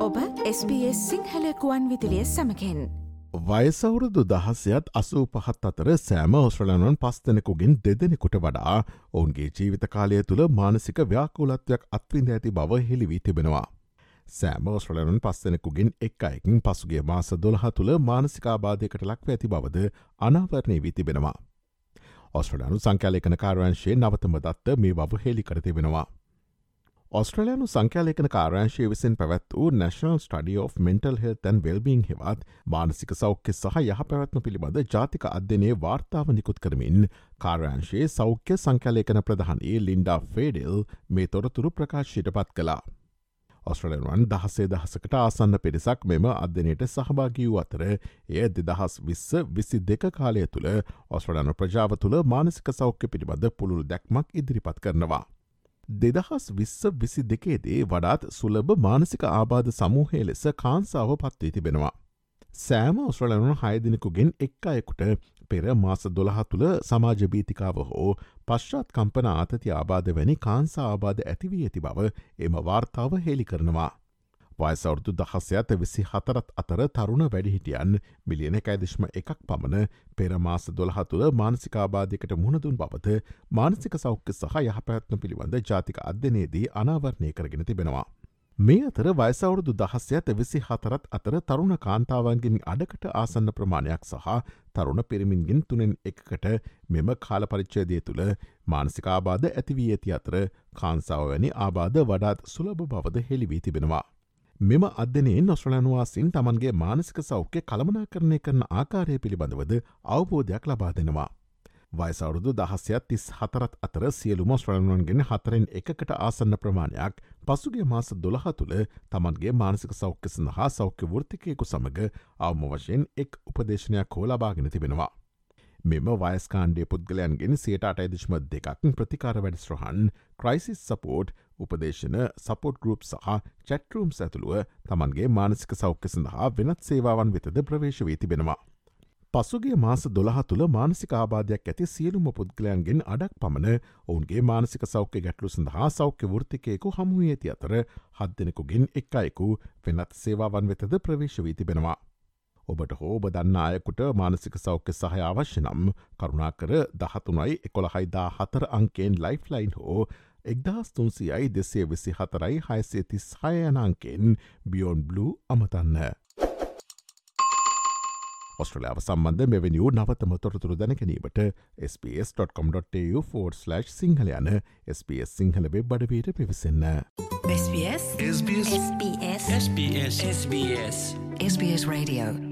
ඔබ SBS සිංහලකුවන් විදිලිය සමකෙන් වයසවුරුදු දහසයත් අසූ පහත් අතර සෑම ඔස්ට්‍රලනුවන් පස් දෙනෙකුගෙන් දෙදෙනෙකුට වඩා ඔවුන්ගේ ජීවිත කාලය තුළ මානසික ව්‍යාකූලත්වයක් අත්විඳ ඇති බව හෙළිවී තිබෙනවා. සෑම ඔස්ට්‍රලනුන් පස්සෙනෙකුගෙන් එක් අයකින් පසුගේ මාස දොළහ තුළ මානසිකාබාධයකට ලක්ව ඇති බවද අනාවරණය වී තිබෙනවා. ඔස්ට්‍රලයානු සංකෑලේකන කාරවංශයේ නවතම දත්ත මේ බව හෙළි කරතිබෙනවා. ඔස්ට්‍රලයානු සංකෑලේකන කාරංශය විසින් පැවැත් වූ National Study of Mental Health and Wellbeing හෙවත් මානසික සෞඛ්‍ය සහ යහ පැවැත්ම පිළිබඳ ජාතික අධ්‍යනය වාර්තාව නිකුත් කරමින් කාරංශයේ සෞඛ්‍ය සංකෑලේකන ප්‍රධානයේ ලින්ඩා ෆේඩෙල් මේ තොරතුරු ප්‍රකාශයට පත් කලා. ඔස්ට්‍රලයනුවන් දහසේ දහසකට ආසන්න පිරිසක් මෙම අධ්‍යනයට සහභාගී වූ අතර එය දෙදහස් විස්ස විසි දෙක කාලය තුළ ඔස්ට්‍රලයනු ප්‍රජාව තුළ මානසික සෞඛ්‍ය පිළිබඳ පුළුල් දැක්මක් ඉදිරිපත් කරනවා. දෙදහස් විස්ස විසි දෙකේදේ වඩාත් සුලභ මානසික ආබාධ සමූහය ලෙස කාන්සාාව පත්වී තිබෙනවා. සෑම ඔස්ට්‍රලයනු හයදිනෙකුගෙන් එක් අයෙකුට පෙර මාස දොළහ තුළ සමාජබීතිකාව හෝ පශ්චාත් කම්පන ආතති ආබාධ වැනි කාන්සා ආබාධ ඇතිවී ඇති බව එම වාර්තාව හෙළි කරනවා. වයසවුරදු දහස්සයත විසි හතරත් අතර තරුණ වැඩිහිටියන් මිලියන කයිදිශ්ම එකක් පමණ පෙරමාස දොළහ තුළ මානසිකාබාධයකට මුණදුන් බවත මානසික සෞඛ්‍ය සහ යහපැත්ම පිළිබඳ ජාතික අධ්‍යනයේදී අනාවරණය කරගෙන තිබෙනවා. මේ අතර වයසවුරුදු දහස්යත විසි හතරත් අතර තරුණ කාන්තාවන්ගෙන් අඩකට ආසන්න ප්‍රමාණයක් සහ තරුණ පිරිමින්ගෙන් තුනෙන් එකකට මෙම කාලපරිච්චයදය තුළ මානසිකාබාධ ඇතිවී ඇති අතර කාන්සාාව වැනි ආබාධ වඩාත් සුලභ බවද හෙළිවී තිබෙනවා. මෙම අධ්‍යනයෙන් නොස්්‍රලනුවාසින් තමන්ගේ මානසික සෞඛ්‍ය කළමනා කරණය කරන ආකාරය පිළිබඳවද අවබෝධයක් ලබා දෙනවා. වයිසවුරුදු දහස්යත් තිස් හතරත් අතර සියලුම ස්්‍රලනුවන්ගෙන හතරෙන් එකකට ආසන්න ප්‍රමාණයක් පසුගේ මාස දොළහ තුළ තමන්ගේ මානසික සෞඛ්‍ය සඳහා සෞඛ්‍ය වෘතිකයකු සමඟ අවම වශයෙන් එක් උපදේශනයක් හෝ ලබාගෙන තිබෙනවා. මෙම වයස්කාන්ඩේ පුද්ගලයන්ගෙන් සයට අටයිදිශ්ම දෙකක් ප්‍රතිකාර වැඩස්්‍රහන් ක්‍රයිසිස් සපෝට් උපදේශන සපෝට් ගරුප් සහ චැටරුම් ඇතුළුව තමන්ගේ මානසික සෞඛ්‍ය සඳහා වෙනත් සේවාවන් වෙතද ප්‍රවේශ වී තිබෙනවා. පසුගේ මාස දොළහ තුළ මානසික ආබාධයක් ඇති සියලුම පුද්ගලයන්ගෙන් අඩක් පමණ ඔවුන්ගේ මානසික සෞඛ්‍ය ගැටලු සඳහා සෞඛ්‍ය වෘතිකයකු හමුවේ ඇති අතර හත් දෙනෙකුගෙන් එක් අයෙකු වෙනත් සේවාවන් වෙතද ප්‍රවේශ වී තිබෙනවා. ඔබට හෝ ඔබ දන්න අයකුට මානසික සෞඛ්‍ය සහය අවශ්‍ය නම් කරුණා කර දහතුනයි එකොළහයිදා හතර අංකෙන් ලයිෆ්ලයින් හෝ එක්දහස් තුන්සියයි දෙසේ විසි හතරයි හයසේ තිස් හයනංකෙන් බියෝන් බ්ලු අමතන්න. ඔස්ට්‍රලයාාව සම්බන්ධ මෙවැනි වූ නවතම තොරතුරු දැනැනීමට ps.com.tu4/ සිංහල යන SBS සිංහල වෙබ් බඩවීට පිවිසන්න. SBS SBS SBS SBS SBS Radio